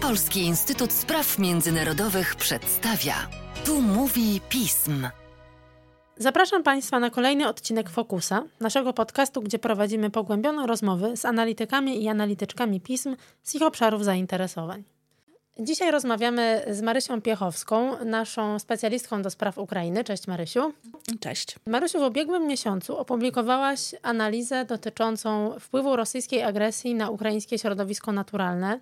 Polski Instytut Spraw Międzynarodowych przedstawia. Tu mówi pism. Zapraszam Państwa na kolejny odcinek Fokusa, naszego podcastu, gdzie prowadzimy pogłębione rozmowy z analitykami i analityczkami pism z ich obszarów zainteresowań. Dzisiaj rozmawiamy z Marysią Piechowską, naszą specjalistką do spraw Ukrainy. Cześć Marysiu. Cześć. Marysiu, w ubiegłym miesiącu opublikowałaś analizę dotyczącą wpływu rosyjskiej agresji na ukraińskie środowisko naturalne.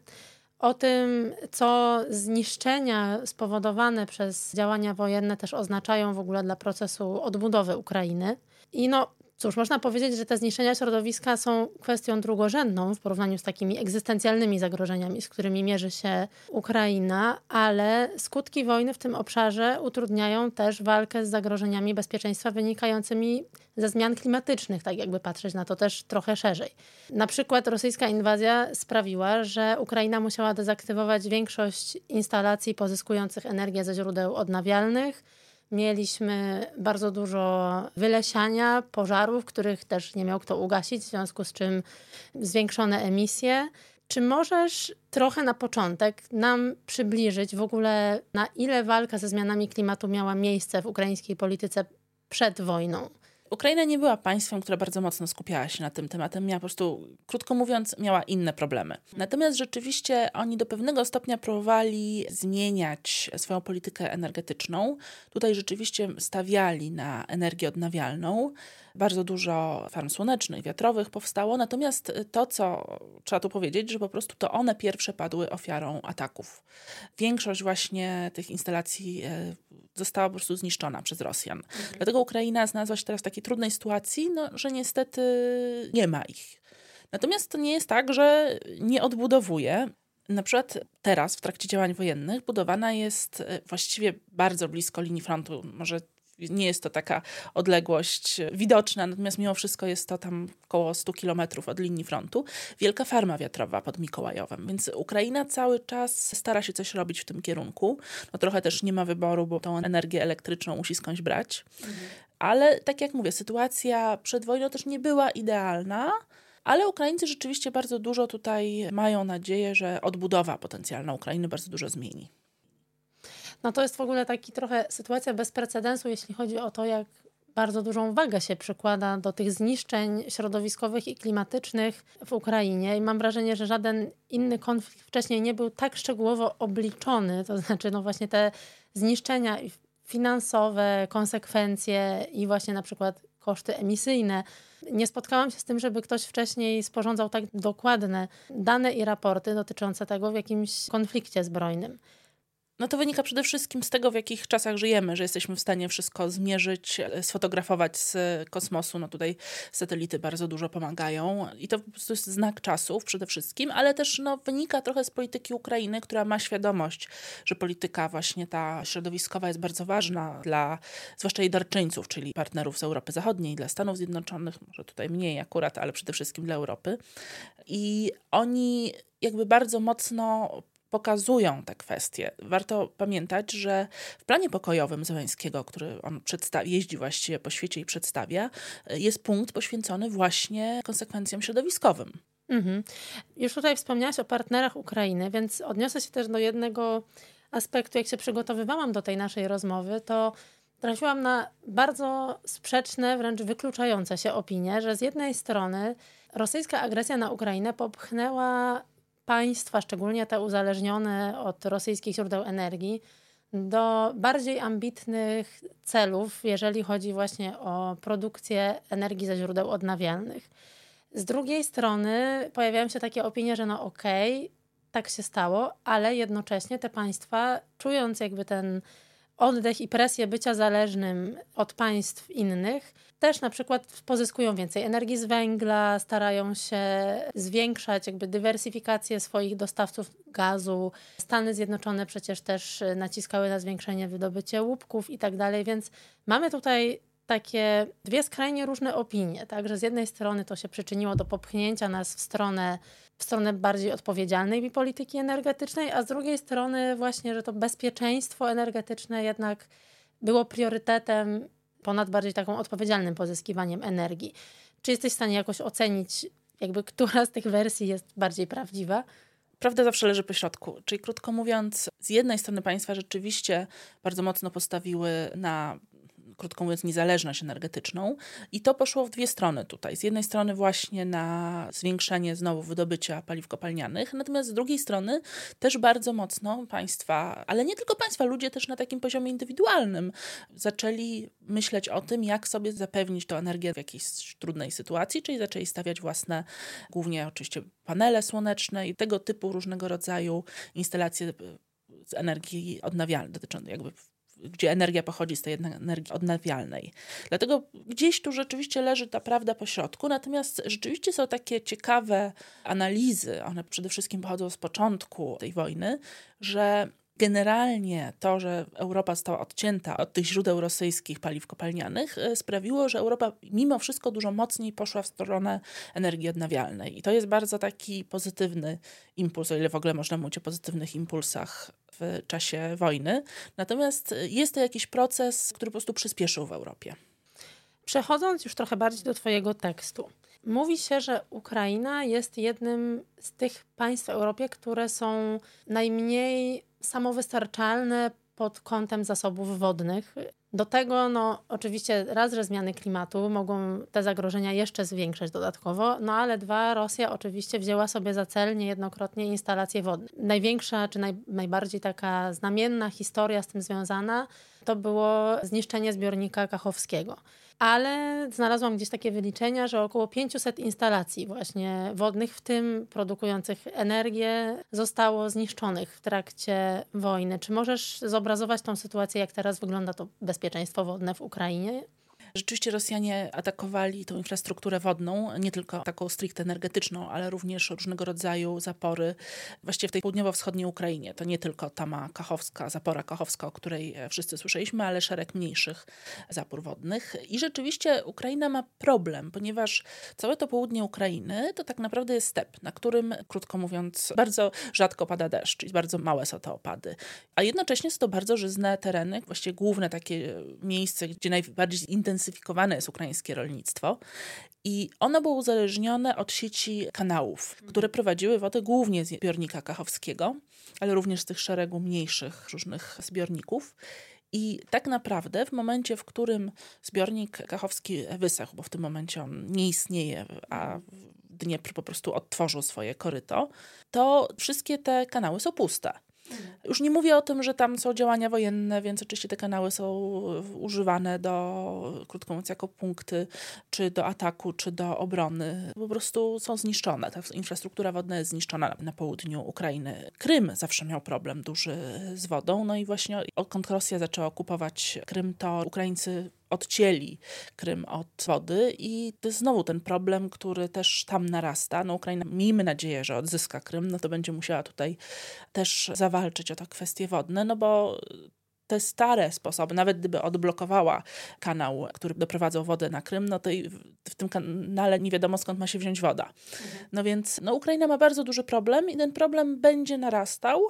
O tym, co zniszczenia spowodowane przez działania wojenne też oznaczają w ogóle dla procesu odbudowy Ukrainy. I no, Cóż, można powiedzieć, że te zniszczenia środowiska są kwestią drugorzędną w porównaniu z takimi egzystencjalnymi zagrożeniami, z którymi mierzy się Ukraina, ale skutki wojny w tym obszarze utrudniają też walkę z zagrożeniami bezpieczeństwa wynikającymi ze zmian klimatycznych, tak jakby patrzeć na to też trochę szerzej. Na przykład rosyjska inwazja sprawiła, że Ukraina musiała dezaktywować większość instalacji pozyskujących energię ze źródeł odnawialnych Mieliśmy bardzo dużo wylesiania, pożarów, których też nie miał kto ugasić, w związku z czym zwiększone emisje. Czy możesz trochę na początek nam przybliżyć w ogóle, na ile walka ze zmianami klimatu miała miejsce w ukraińskiej polityce przed wojną? Ukraina nie była państwem, które bardzo mocno skupiała się na tym tematem. Miała po prostu, krótko mówiąc, miała inne problemy. Natomiast rzeczywiście oni do pewnego stopnia próbowali zmieniać swoją politykę energetyczną. Tutaj rzeczywiście stawiali na energię odnawialną. Bardzo dużo farm słonecznych, wiatrowych powstało. Natomiast to, co trzeba tu powiedzieć, że po prostu to one pierwsze padły ofiarą ataków. Większość właśnie tych instalacji e, została po prostu zniszczona przez Rosjan. Mhm. Dlatego Ukraina znalazła się teraz w takiej trudnej sytuacji, no, że niestety nie ma ich. Natomiast to nie jest tak, że nie odbudowuje. Na przykład teraz, w trakcie działań wojennych, budowana jest e, właściwie bardzo blisko linii frontu, może nie jest to taka odległość widoczna, natomiast mimo wszystko jest to tam około 100 kilometrów od linii frontu. Wielka farma wiatrowa pod Mikołajowem, więc Ukraina cały czas stara się coś robić w tym kierunku. No trochę też nie ma wyboru, bo tą energię elektryczną musi skądś brać. Mhm. Ale tak jak mówię, sytuacja przed wojną też nie była idealna. Ale Ukraińcy rzeczywiście bardzo dużo tutaj mają nadzieję, że odbudowa potencjalna Ukrainy bardzo dużo zmieni. No to jest w ogóle taki trochę sytuacja bez precedensu, jeśli chodzi o to, jak bardzo dużą wagę się przykłada do tych zniszczeń środowiskowych i klimatycznych w Ukrainie. I mam wrażenie, że żaden inny konflikt wcześniej nie był tak szczegółowo obliczony. To znaczy, no właśnie te zniszczenia finansowe, konsekwencje i właśnie na przykład koszty emisyjne. Nie spotkałam się z tym, żeby ktoś wcześniej sporządzał tak dokładne dane i raporty dotyczące tego w jakimś konflikcie zbrojnym. No to wynika przede wszystkim z tego, w jakich czasach żyjemy, że jesteśmy w stanie wszystko zmierzyć, e, sfotografować z kosmosu. No tutaj satelity bardzo dużo pomagają i to po prostu jest znak czasów przede wszystkim, ale też no, wynika trochę z polityki Ukrainy, która ma świadomość, że polityka właśnie ta środowiskowa jest bardzo ważna dla zwłaszcza jej darczyńców, czyli partnerów z Europy Zachodniej, dla Stanów Zjednoczonych, może tutaj mniej akurat, ale przede wszystkim dla Europy. I oni jakby bardzo mocno pokazują te kwestie. Warto pamiętać, że w planie pokojowym Zełęskiego, który on jeździ właściwie po świecie i przedstawia, jest punkt poświęcony właśnie konsekwencjom środowiskowym. Mhm. Już tutaj wspomniałaś o partnerach Ukrainy, więc odniosę się też do jednego aspektu. Jak się przygotowywałam do tej naszej rozmowy, to trafiłam na bardzo sprzeczne, wręcz wykluczające się opinie, że z jednej strony rosyjska agresja na Ukrainę popchnęła państwa, szczególnie te uzależnione od rosyjskich źródeł energii, do bardziej ambitnych celów, jeżeli chodzi właśnie o produkcję energii ze źródeł odnawialnych. Z drugiej strony pojawiają się takie opinie, że no okej, okay, tak się stało, ale jednocześnie te państwa, czując jakby ten oddech i presję bycia zależnym od państw innych, też na przykład pozyskują więcej energii z węgla, starają się zwiększać jakby dywersyfikację swoich dostawców gazu. Stany Zjednoczone przecież też naciskały na zwiększenie wydobycia łupków i tak dalej, więc mamy tutaj takie dwie skrajnie różne opinie, tak, że z jednej strony to się przyczyniło do popchnięcia nas w stronę, w stronę bardziej odpowiedzialnej polityki energetycznej, a z drugiej strony właśnie, że to bezpieczeństwo energetyczne jednak było priorytetem ponad bardziej taką odpowiedzialnym pozyskiwaniem energii. Czy jesteś w stanie jakoś ocenić, jakby która z tych wersji jest bardziej prawdziwa? prawda zawsze leży po środku. Czyli krótko mówiąc, z jednej strony państwa rzeczywiście bardzo mocno postawiły na krótko mówiąc, niezależność energetyczną. I to poszło w dwie strony tutaj. Z jednej strony właśnie na zwiększenie znowu wydobycia paliw kopalnianych, natomiast z drugiej strony też bardzo mocno państwa, ale nie tylko państwa, ludzie też na takim poziomie indywidualnym zaczęli myśleć o tym, jak sobie zapewnić tą energię w jakiejś trudnej sytuacji, czyli zaczęli stawiać własne, głównie oczywiście panele słoneczne i tego typu różnego rodzaju instalacje z energii odnawialnej, dotyczące jakby gdzie energia pochodzi z tej energii odnawialnej. Dlatego gdzieś tu rzeczywiście leży ta prawda po środku, natomiast rzeczywiście są takie ciekawe analizy, one przede wszystkim pochodzą z początku tej wojny, że Generalnie to, że Europa została odcięta od tych źródeł rosyjskich paliw kopalnianych, e, sprawiło, że Europa mimo wszystko dużo mocniej poszła w stronę energii odnawialnej. I to jest bardzo taki pozytywny impuls, o ile w ogóle można mówić o pozytywnych impulsach w czasie wojny. Natomiast jest to jakiś proces, który po prostu przyspieszył w Europie. Przechodząc już trochę bardziej do Twojego tekstu. Mówi się, że Ukraina jest jednym z tych państw w Europie, które są najmniej samowystarczalne pod kątem zasobów wodnych. Do tego, no, oczywiście, raz, że zmiany klimatu mogą te zagrożenia jeszcze zwiększać dodatkowo, no ale dwa, Rosja oczywiście wzięła sobie za cel niejednokrotnie instalacje wodne. Największa, czy naj, najbardziej taka znamienna historia z tym związana, to było zniszczenie zbiornika kachowskiego ale znalazłam gdzieś takie wyliczenia, że około 500 instalacji właśnie wodnych, w tym produkujących energię, zostało zniszczonych w trakcie wojny. Czy możesz zobrazować tą sytuację, jak teraz wygląda to bezpieczeństwo wodne w Ukrainie? Rzeczywiście Rosjanie atakowali tą infrastrukturę wodną, nie tylko taką stricte energetyczną, ale również różnego rodzaju zapory, właściwie w tej południowo-wschodniej Ukrainie. To nie tylko Tama Kachowska, zapora Kachowska, o której wszyscy słyszeliśmy, ale szereg mniejszych zapór wodnych. I rzeczywiście Ukraina ma problem, ponieważ całe to południe Ukrainy to tak naprawdę jest step, na którym, krótko mówiąc, bardzo rzadko pada deszcz i bardzo małe są te opady. A jednocześnie są to bardzo żyzne tereny, właściwie główne takie miejsce, gdzie najbardziej intensywnie zintensyfikowane jest ukraińskie rolnictwo. I ono było uzależnione od sieci kanałów, które prowadziły wodę głównie z zbiornika kachowskiego, ale również z tych szeregu mniejszych różnych zbiorników. I tak naprawdę w momencie, w którym zbiornik kachowski wysechł, bo w tym momencie on nie istnieje, a Dniepr po prostu odtworzył swoje koryto, to wszystkie te kanały są puste. Już nie mówię o tym, że tam są działania wojenne, więc oczywiście te kanały są używane do, krótko mówiąc, jako punkty czy do ataku, czy do obrony. Po prostu są zniszczone. Ta infrastruktura wodna jest zniszczona na południu Ukrainy. Krym zawsze miał problem duży z wodą, no i właśnie odkąd Rosja zaczęła okupować Krym, to Ukraińcy odcięli Krym od wody i to jest znowu ten problem, który też tam narasta. No Ukraina, miejmy nadzieję, że odzyska Krym, no to będzie musiała tutaj też zawalczyć o te kwestie wodne, no bo te stare sposoby, nawet gdyby odblokowała kanał, który doprowadzał wodę na Krym, no to w tym kanale nie wiadomo skąd ma się wziąć woda. No więc no, Ukraina ma bardzo duży problem i ten problem będzie narastał.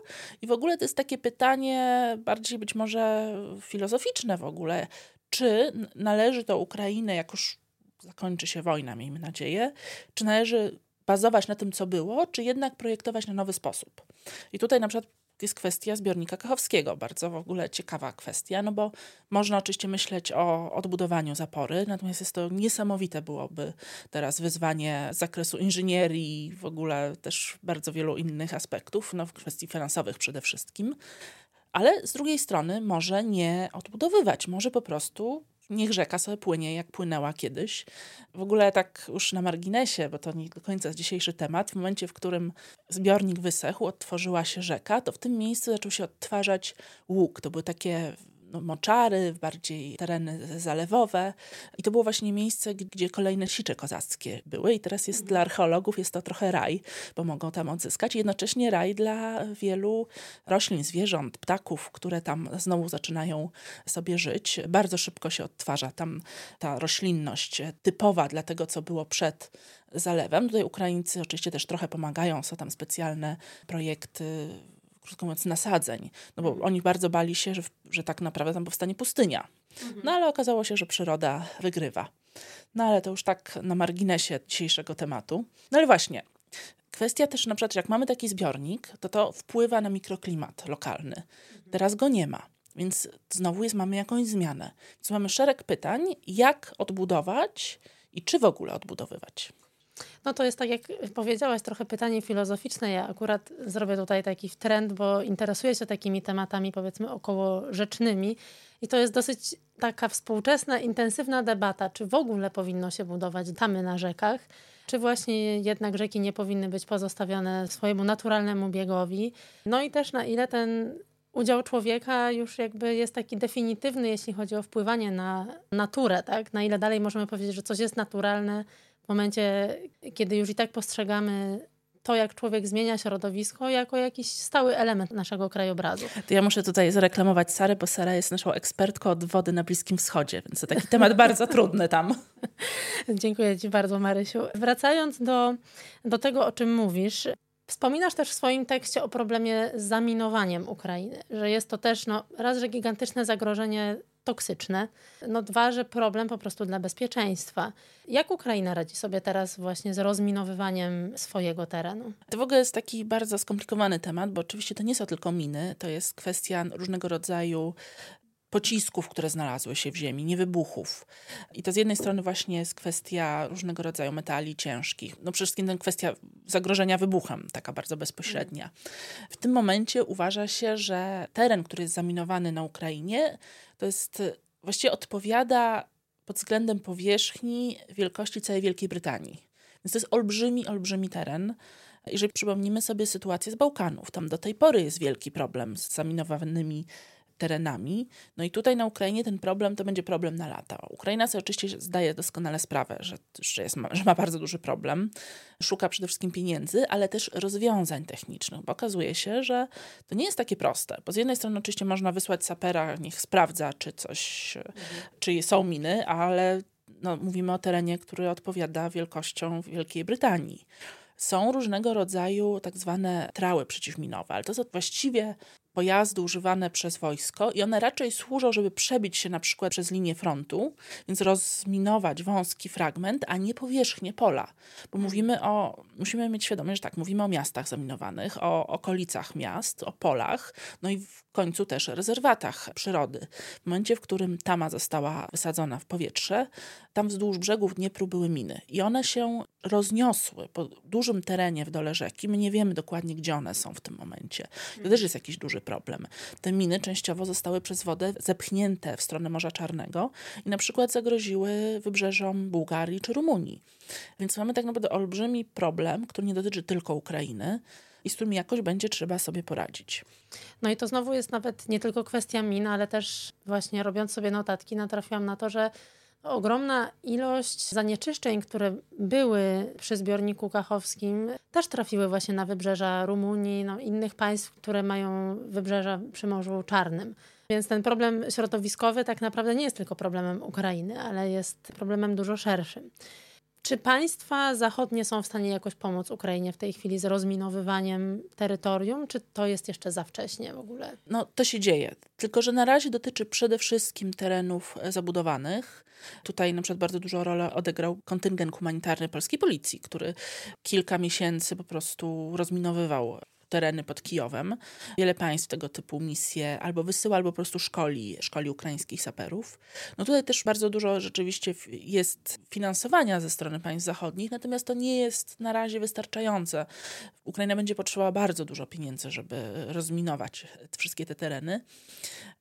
I w ogóle to jest takie pytanie bardziej być może filozoficzne w ogóle czy należy to Ukrainę, jak już zakończy się wojna, miejmy nadzieję, czy należy bazować na tym, co było, czy jednak projektować na nowy sposób. I tutaj na przykład jest kwestia zbiornika kachowskiego, bardzo w ogóle ciekawa kwestia, no bo można oczywiście myśleć o odbudowaniu zapory, natomiast jest to niesamowite byłoby teraz wyzwanie z zakresu inżynierii, w ogóle też bardzo wielu innych aspektów, no w kwestii finansowych przede wszystkim ale z drugiej strony może nie odbudowywać, może po prostu niech rzeka sobie płynie, jak płynęła kiedyś. W ogóle tak już na marginesie, bo to nie do końca jest dzisiejszy temat, w momencie, w którym zbiornik wysechł, odtworzyła się rzeka, to w tym miejscu zaczął się odtwarzać łuk. To były takie no, moczary, bardziej tereny zalewowe. I to było właśnie miejsce, gdzie kolejne sicze kozackie były. I teraz jest dla archeologów jest to trochę raj, bo mogą tam odzyskać. I jednocześnie raj dla wielu roślin, zwierząt, ptaków, które tam znowu zaczynają sobie żyć. Bardzo szybko się odtwarza tam ta roślinność typowa dla tego, co było przed zalewem. Tutaj Ukraińcy oczywiście też trochę pomagają, są tam specjalne projekty krótko mówiąc, nasadzeń. No bo mhm. oni bardzo bali się, że, że tak naprawdę tam powstanie pustynia. Mhm. No ale okazało się, że przyroda wygrywa. No ale to już tak na marginesie dzisiejszego tematu. No ale właśnie, Kwestia też na przykład, jak mamy taki zbiornik, to to wpływa na mikroklimat lokalny. Teraz go nie ma. Więc znowu jest, mamy jakąś zmianę. Więc mamy szereg pytań, jak odbudować i czy w ogóle odbudowywać. No to jest tak, jak powiedziałaś, trochę pytanie filozoficzne. Ja akurat zrobię tutaj taki trend, bo interesuję się takimi tematami, powiedzmy, około rzecznymi. I to jest dosyć taka współczesna, intensywna debata, czy w ogóle powinno się budować damy na rzekach, czy właśnie jednak rzeki nie powinny być pozostawione swojemu naturalnemu biegowi. No i też na ile ten udział człowieka już jakby jest taki definitywny, jeśli chodzi o wpływanie na naturę, tak? Na ile dalej możemy powiedzieć, że coś jest naturalne w momencie, kiedy już i tak postrzegamy to, jak człowiek zmienia środowisko, jako jakiś stały element naszego krajobrazu. To ja muszę tutaj zareklamować Sarę, bo Sara jest naszą ekspertką od wody na Bliskim Wschodzie, więc to taki temat bardzo trudny tam. Dziękuję Ci bardzo, Marysiu. Wracając do, do tego, o czym mówisz, Wspominasz też w swoim tekście o problemie z zaminowaniem Ukrainy, że jest to też no, raz, że gigantyczne zagrożenie toksyczne, no dwa, że problem po prostu dla bezpieczeństwa. Jak Ukraina radzi sobie teraz właśnie z rozminowywaniem swojego terenu? To w ogóle jest taki bardzo skomplikowany temat, bo oczywiście to nie są tylko miny, to jest kwestia różnego rodzaju pocisków, które znalazły się w ziemi, nie wybuchów. I to z jednej strony właśnie jest kwestia różnego rodzaju metali ciężkich. No przede wszystkim kwestia zagrożenia wybuchem, taka bardzo bezpośrednia. W tym momencie uważa się, że teren, który jest zaminowany na Ukrainie, to jest właściwie odpowiada pod względem powierzchni wielkości całej Wielkiej Brytanii. Więc to jest olbrzymi, olbrzymi teren. Jeżeli przypomnimy sobie sytuację z Bałkanów, tam do tej pory jest wielki problem z zaminowanymi terenami. No i tutaj na Ukrainie ten problem to będzie problem na lata. Ukraina sobie oczywiście zdaje doskonale sprawę, że, że, jest, że ma bardzo duży problem. Szuka przede wszystkim pieniędzy, ale też rozwiązań technicznych, bo okazuje się, że to nie jest takie proste. Bo z jednej strony oczywiście można wysłać sapera, niech sprawdza, czy coś, mhm. czy są miny, ale no, mówimy o terenie, który odpowiada wielkością Wielkiej Brytanii są różnego rodzaju tak zwane trały przeciwminowe, ale to są właściwie pojazdy używane przez wojsko i one raczej służą, żeby przebić się na przykład przez linię frontu, więc rozminować wąski fragment, a nie powierzchnię pola. Bo mhm. mówimy o, musimy mieć świadomość, że tak, mówimy o miastach zaminowanych, o okolicach miast, o polach, no i w końcu też rezerwatach przyrody. W momencie, w którym tama została wysadzona w powietrze, tam wzdłuż brzegów Dniepru były miny i one się rozniosły po dużym terenie w dole rzeki. My nie wiemy dokładnie, gdzie one są w tym momencie. To mhm. też jest jakiś duży problem. Te miny częściowo zostały przez wodę zepchnięte w stronę Morza Czarnego i na przykład zagroziły wybrzeżom Bułgarii czy Rumunii. Więc mamy tak naprawdę olbrzymi problem, który nie dotyczy tylko Ukrainy i z którym jakoś będzie trzeba sobie poradzić. No i to znowu jest nawet nie tylko kwestia min, ale też właśnie robiąc sobie notatki, natrafiłam na to, że ogromna ilość zanieczyszczeń, które były przy zbiorniku kachowskim, też trafiły właśnie na wybrzeża Rumunii, no, innych państw, które mają wybrzeża przy Morzu Czarnym. Więc ten problem środowiskowy tak naprawdę nie jest tylko problemem Ukrainy, ale jest problemem dużo szerszym. Czy państwa zachodnie są w stanie jakoś pomóc Ukrainie w tej chwili z rozminowywaniem terytorium, czy to jest jeszcze za wcześnie w ogóle? No, to się dzieje. Tylko, że na razie dotyczy przede wszystkim terenów zabudowanych. Tutaj na przykład bardzo dużą rolę odegrał kontyngent humanitarny polskiej policji, który kilka miesięcy po prostu rozminowywał tereny pod Kijowem. Wiele państw tego typu misje albo wysyła, albo po prostu szkoli, szkoli ukraińskich saperów. No tutaj też bardzo dużo rzeczywiście jest finansowania ze strony państw zachodnich, natomiast to nie jest na razie wystarczające. Ukraina będzie potrzebowała bardzo dużo pieniędzy, żeby rozminować wszystkie te tereny.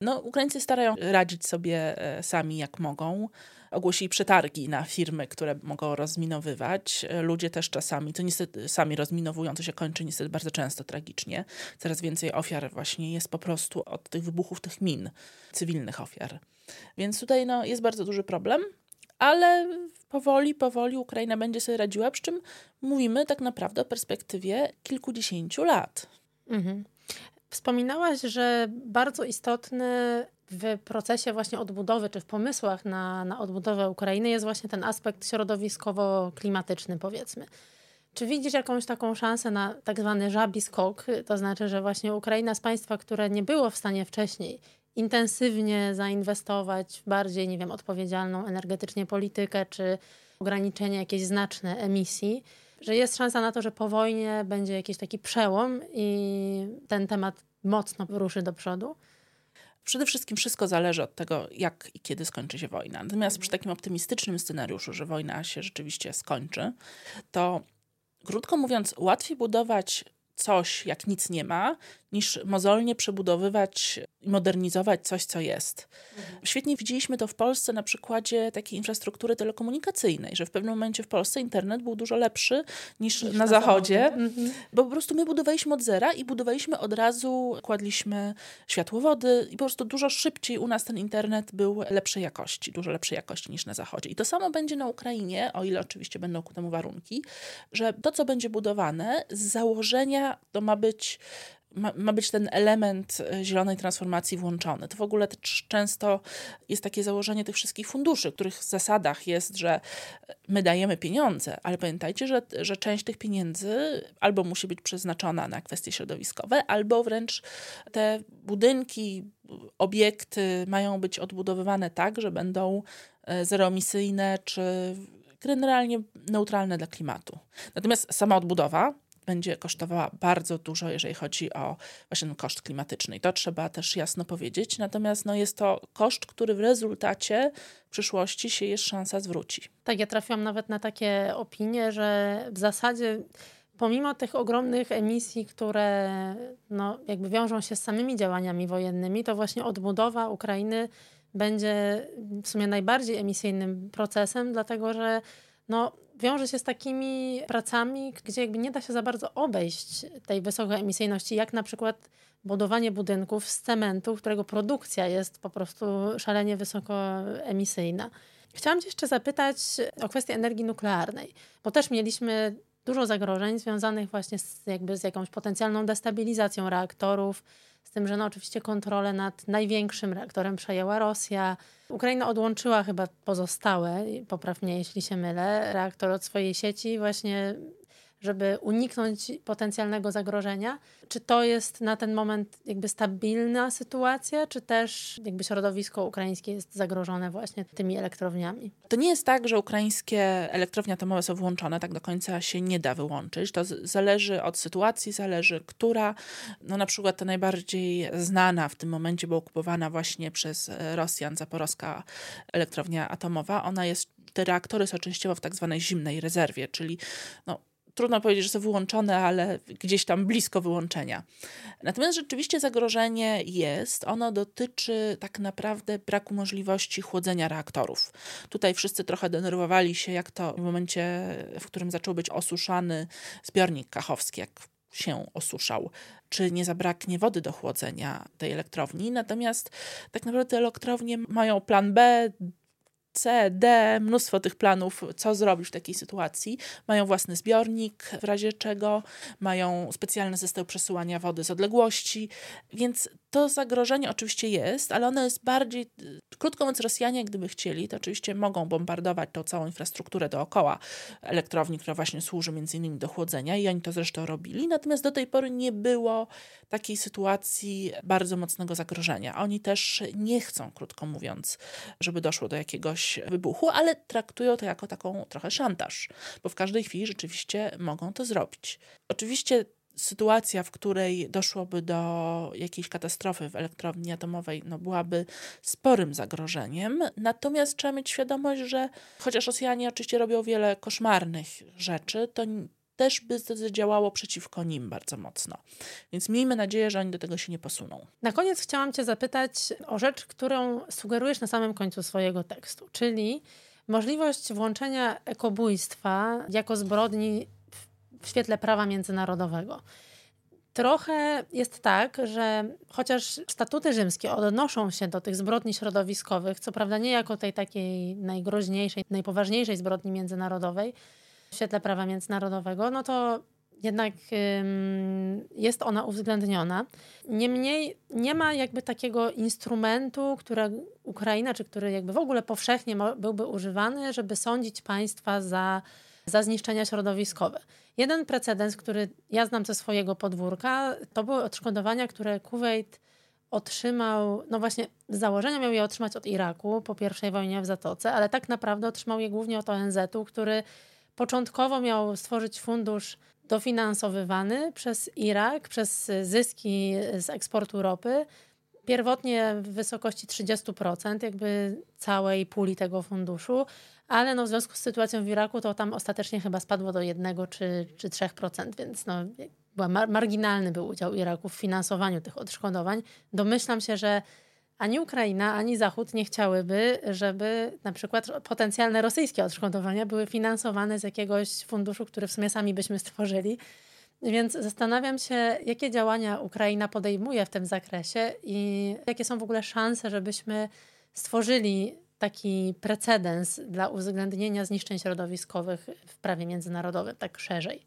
No, Ukraińcy starają radzić sobie e, sami jak mogą ogłosili przetargi na firmy, które mogą rozminowywać. Ludzie też czasami, to niestety sami rozminowują, to się kończy niestety bardzo często tragicznie. Coraz więcej ofiar właśnie jest po prostu od tych wybuchów tych min, cywilnych ofiar. Więc tutaj no, jest bardzo duży problem, ale powoli, powoli Ukraina będzie sobie radziła, przy czym mówimy tak naprawdę o perspektywie kilkudziesięciu lat. Mhm. Wspominałaś, że bardzo istotny w procesie właśnie odbudowy, czy w pomysłach na, na odbudowę Ukrainy jest właśnie ten aspekt środowiskowo-klimatyczny, powiedzmy. Czy widzisz jakąś taką szansę na tak zwany żabi skok? To znaczy, że właśnie Ukraina z państwa, które nie było w stanie wcześniej intensywnie zainwestować w bardziej, nie wiem, odpowiedzialną energetycznie politykę, czy ograniczenie jakiejś znaczne emisji, że jest szansa na to, że po wojnie będzie jakiś taki przełom i ten temat mocno ruszy do przodu? Przede wszystkim wszystko zależy od tego, jak i kiedy skończy się wojna. Natomiast przy takim optymistycznym scenariuszu, że wojna się rzeczywiście skończy, to krótko mówiąc, łatwiej budować coś, jak nic nie ma, niż mozolnie przebudowywać i modernizować coś, co jest. Mhm. Świetnie widzieliśmy to w Polsce na przykładzie takiej infrastruktury telekomunikacyjnej, że w pewnym momencie w Polsce internet był dużo lepszy niż, niż na, na, zachodzie, zachodzie. Mhm. bo po prostu my budowaliśmy od zera i budowaliśmy od razu, kładliśmy światłowody i po prostu dużo szybciej u nas ten internet był lepszej jakości, dużo lepszej jakości niż na zachodzie. I to samo będzie na Ukrainie, o ile oczywiście będą ku temu warunki, że to, co będzie budowane z założenia to ma być ma, ma, być ten element e, zielonej transformacji włączony. To w ogóle często jest takie założenie tych wszystkich funduszy, których zasadach jest, że my dajemy pieniądze, ale pamiętajcie, że, że część tych pieniędzy albo musi być przeznaczona na kwestie środowiskowe, albo wręcz te budynki, obiekty mają być odbudowywane tak, że będą e, zeroemisyjne czy generalnie neutralne dla klimatu. Natomiast sama odbudowa będzie kosztowała bardzo dużo, jeżeli chodzi o właśnie ten koszt klimatyczny. I to trzeba też jasno powiedzieć. Natomiast no, jest to koszt, który w rezultacie w przyszłości się jest szansa zwróci. Tak, ja trafiłam nawet na takie opinie, że w zasadzie pomimo tych ogromnych emisji, które no, jakby wiążą się z samymi działaniami wojennymi, to właśnie odbudowa Ukrainy będzie w sumie najbardziej emisyjnym procesem, dlatego że no, wiąże się z takimi pracami, gdzie jakby nie da się za bardzo obejść tej wysokiej emisyjności, jak na przykład budowanie budynków z cementu, którego produkcja jest po prostu szalenie wysokoemisyjna. Chciałam Cię jeszcze zapytać o kwestię energii nuklearnej, bo też mieliśmy dużo zagrożeń związanych właśnie z, jakby z jakąś potencjalną destabilizacją reaktorów, z tym, że no oczywiście kontrolę nad największym reaktorem przejęła Rosja. Ukraina odłączyła chyba pozostałe, poprawnie jeśli się mylę, reaktor od swojej sieci właśnie żeby uniknąć potencjalnego zagrożenia. Czy to jest na ten moment jakby stabilna sytuacja, czy też jakby środowisko ukraińskie jest zagrożone właśnie tymi elektrowniami? To nie jest tak, że ukraińskie elektrownie atomowe są włączone, tak do końca się nie da wyłączyć. To zależy od sytuacji, zależy która. No na przykład ta najbardziej znana w tym momencie, bo okupowana właśnie przez Rosjan zaporowska elektrownia atomowa, ona jest te reaktory są częściowo w tak zwanej zimnej rezerwie, czyli no, trudno powiedzieć, że są wyłączone, ale gdzieś tam blisko wyłączenia. Natomiast rzeczywiście zagrożenie jest. Ono dotyczy tak naprawdę braku możliwości chłodzenia reaktorów. Tutaj wszyscy trochę denerwowali się, jak to w momencie, w którym zaczął być osuszany zbiornik kachowski, jak się osuszał, czy nie zabraknie wody do chłodzenia tej elektrowni. Natomiast tak naprawdę elektrownie mają plan B, C, D, mnóstwo tych planów, co zrobić w takiej sytuacji. Mają własny zbiornik, w razie czego mają specjalny zestaw przesyłania wody z odległości, więc to zagrożenie oczywiście jest, ale ono jest bardziej, krótko mówiąc, Rosjanie, gdyby chcieli, to oczywiście mogą bombardować tą całą infrastrukturę dookoła elektrowni, która właśnie służy między innymi do chłodzenia i oni to zresztą robili, natomiast do tej pory nie było takiej sytuacji bardzo mocnego zagrożenia. Oni też nie chcą, krótko mówiąc, żeby doszło do jakiegoś wybuchu, ale traktują to jako taką trochę szantaż, bo w każdej chwili rzeczywiście mogą to zrobić. Oczywiście sytuacja, w której doszłoby do jakiejś katastrofy w elektrowni atomowej, no byłaby sporym zagrożeniem. Natomiast trzeba mieć świadomość, że chociaż Rosjanie oczywiście robią wiele koszmarnych rzeczy, to też by to zadziałało przeciwko nim bardzo mocno. Więc miejmy nadzieję, że oni do tego się nie posuną. Na koniec chciałam Cię zapytać o rzecz, którą sugerujesz na samym końcu swojego tekstu, czyli możliwość włączenia ekobójstwa jako zbrodni w świetle prawa międzynarodowego. Trochę jest tak, że chociaż statuty rzymskie odnoszą się do tych zbrodni środowiskowych, co prawda nie jako tej takiej najgroźniejszej, najpoważniejszej zbrodni międzynarodowej w świetle prawa międzynarodowego, no to jednak ym, jest ona uwzględniona. Niemniej nie ma jakby takiego instrumentu, który Ukraina, czy który jakby w ogóle powszechnie byłby używany, żeby sądzić państwa za za zniszczenia środowiskowe. Jeden precedens, który ja znam ze swojego podwórka, to były odszkodowania, które Kuwait otrzymał, no właśnie z założenia miał je otrzymać od Iraku po pierwszej wojnie w Zatoce, ale tak naprawdę otrzymał je głównie od ONZ-u, który początkowo miał stworzyć fundusz dofinansowywany przez Irak, przez zyski z eksportu ropy. Pierwotnie w wysokości 30% jakby całej puli tego funduszu, ale no w związku z sytuacją w Iraku to tam ostatecznie chyba spadło do 1 czy, czy 3%, więc no, była mar marginalny był udział Iraku w finansowaniu tych odszkodowań. Domyślam się, że ani Ukraina, ani Zachód nie chciałyby, żeby na przykład potencjalne rosyjskie odszkodowania były finansowane z jakiegoś funduszu, który w sumie sami byśmy stworzyli. Więc zastanawiam się, jakie działania Ukraina podejmuje w tym zakresie i jakie są w ogóle szanse, żebyśmy stworzyli taki precedens dla uwzględnienia zniszczeń środowiskowych w prawie międzynarodowym, tak szerzej.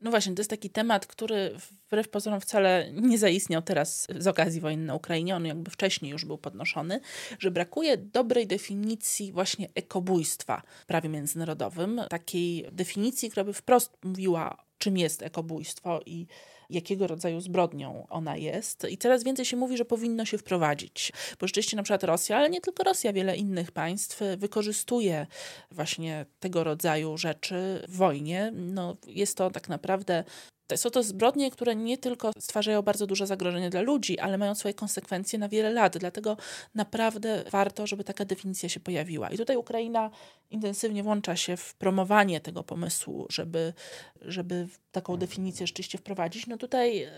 No właśnie, to jest taki temat, który wbrew pozorom wcale nie zaistniał teraz z okazji wojny na Ukrainie. On jakby wcześniej już był podnoszony, że brakuje dobrej definicji właśnie ekobójstwa w prawie międzynarodowym. Takiej definicji, która by wprost mówiła, czym jest ekobójstwo i jakiego rodzaju zbrodnią ona jest. I coraz więcej się mówi, że powinno się wprowadzić. Bo rzeczywiście na przykład Rosja, ale nie tylko Rosja, wiele innych państw wykorzystuje właśnie tego rodzaju rzeczy w wojnie. No, jest to tak naprawdę są to zbrodnie, które nie tylko stwarzają bardzo duże zagrożenie dla ludzi, ale mają swoje konsekwencje na wiele lat. Dlatego naprawdę warto, żeby taka definicja się pojawiła. I tutaj Ukraina intensywnie włącza się w promowanie tego pomysłu, żeby, żeby taką definicję rzeczywiście wprowadzić. No tutaj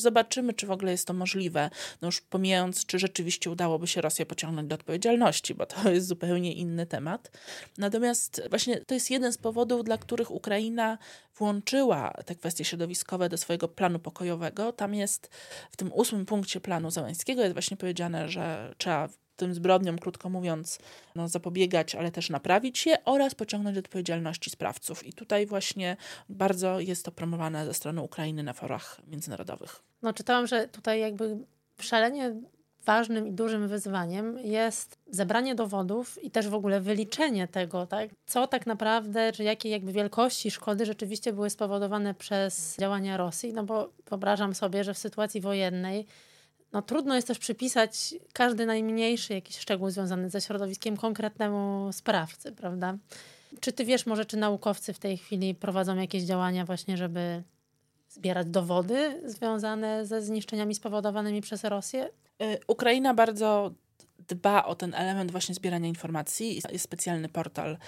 zobaczymy, czy w ogóle jest to możliwe. No już pomijając, czy rzeczywiście udałoby się Rosję pociągnąć do odpowiedzialności, bo to jest zupełnie inny temat. Natomiast właśnie to jest jeden z powodów, dla których Ukraina włączyła te kwestie środowiskowe do swojego planu pokojowego. Tam jest w tym ósmym punkcie planu Załęskiego jest właśnie powiedziane, że trzeba tym zbrodniom, krótko mówiąc, no, zapobiegać, ale też naprawić je oraz pociągnąć do odpowiedzialności sprawców. I tutaj właśnie bardzo jest to promowane ze strony Ukrainy na forach międzynarodowych. No, czytałam, że tutaj jakby szalenie ważnym i dużym wyzwaniem jest zebranie dowodów i też w ogóle wyliczenie tego, tak, co tak naprawdę, czy jakie jakby wielkości szkody rzeczywiście były spowodowane przez działania Rosji, no bo wyobrażam sobie, że w sytuacji wojennej no, trudno jest też przypisać każdy najmniejszy jakiś szczegół związany ze środowiskiem konkretnemu sprawcy, prawda? Czy ty wiesz może, czy naukowcy w tej chwili prowadzą jakieś działania właśnie, żeby zbierać dowody związane ze zniszczeniami spowodowanymi przez Rosję? Y, Ukraina bardzo dba o ten element właśnie zbierania informacji. Jest specjalny portal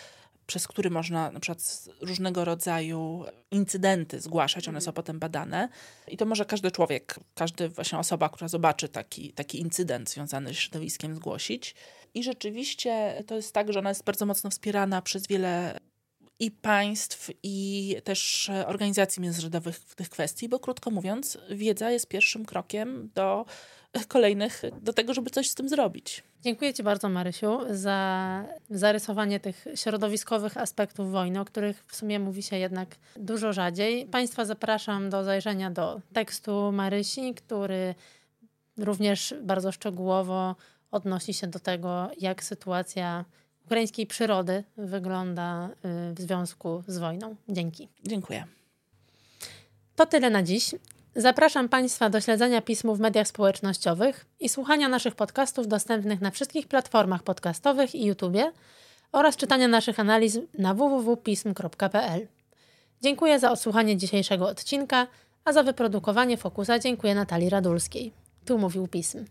przez który można na przykład różnego rodzaju incydenty zgłaszać, one są mhm. potem badane. I to może każdy człowiek, każda właśnie osoba, która zobaczy taki, taki incydent związany z środowiskiem, zgłosić. I rzeczywiście to jest tak, że ona jest bardzo mocno wspierana przez wiele i państw, i też organizacji międzynarodowych w tych kwestii, bo krótko mówiąc, wiedza jest pierwszym krokiem do kolejnych, do tego, żeby coś z tym zrobić. Dziękuję Ci bardzo, Marysiu, za zarysowanie tych środowiskowych aspektów wojny, o których w sumie mówi się jednak dużo rzadziej. Państwa zapraszam do zajrzenia do tekstu Marysi, który również bardzo szczegółowo odnosi się do tego, jak sytuacja ukraińskiej przyrody wygląda y, w związku z wojną. Dzięki. Dziękuję. To tyle na dziś. Zapraszam Państwa do śledzenia pismu w mediach społecznościowych i słuchania naszych podcastów dostępnych na wszystkich platformach podcastowych i YouTube oraz czytania naszych analiz na www.pism.pl. Dziękuję za odsłuchanie dzisiejszego odcinka, a za wyprodukowanie Fokusa dziękuję Natalii Radulskiej. Tu mówił Pism.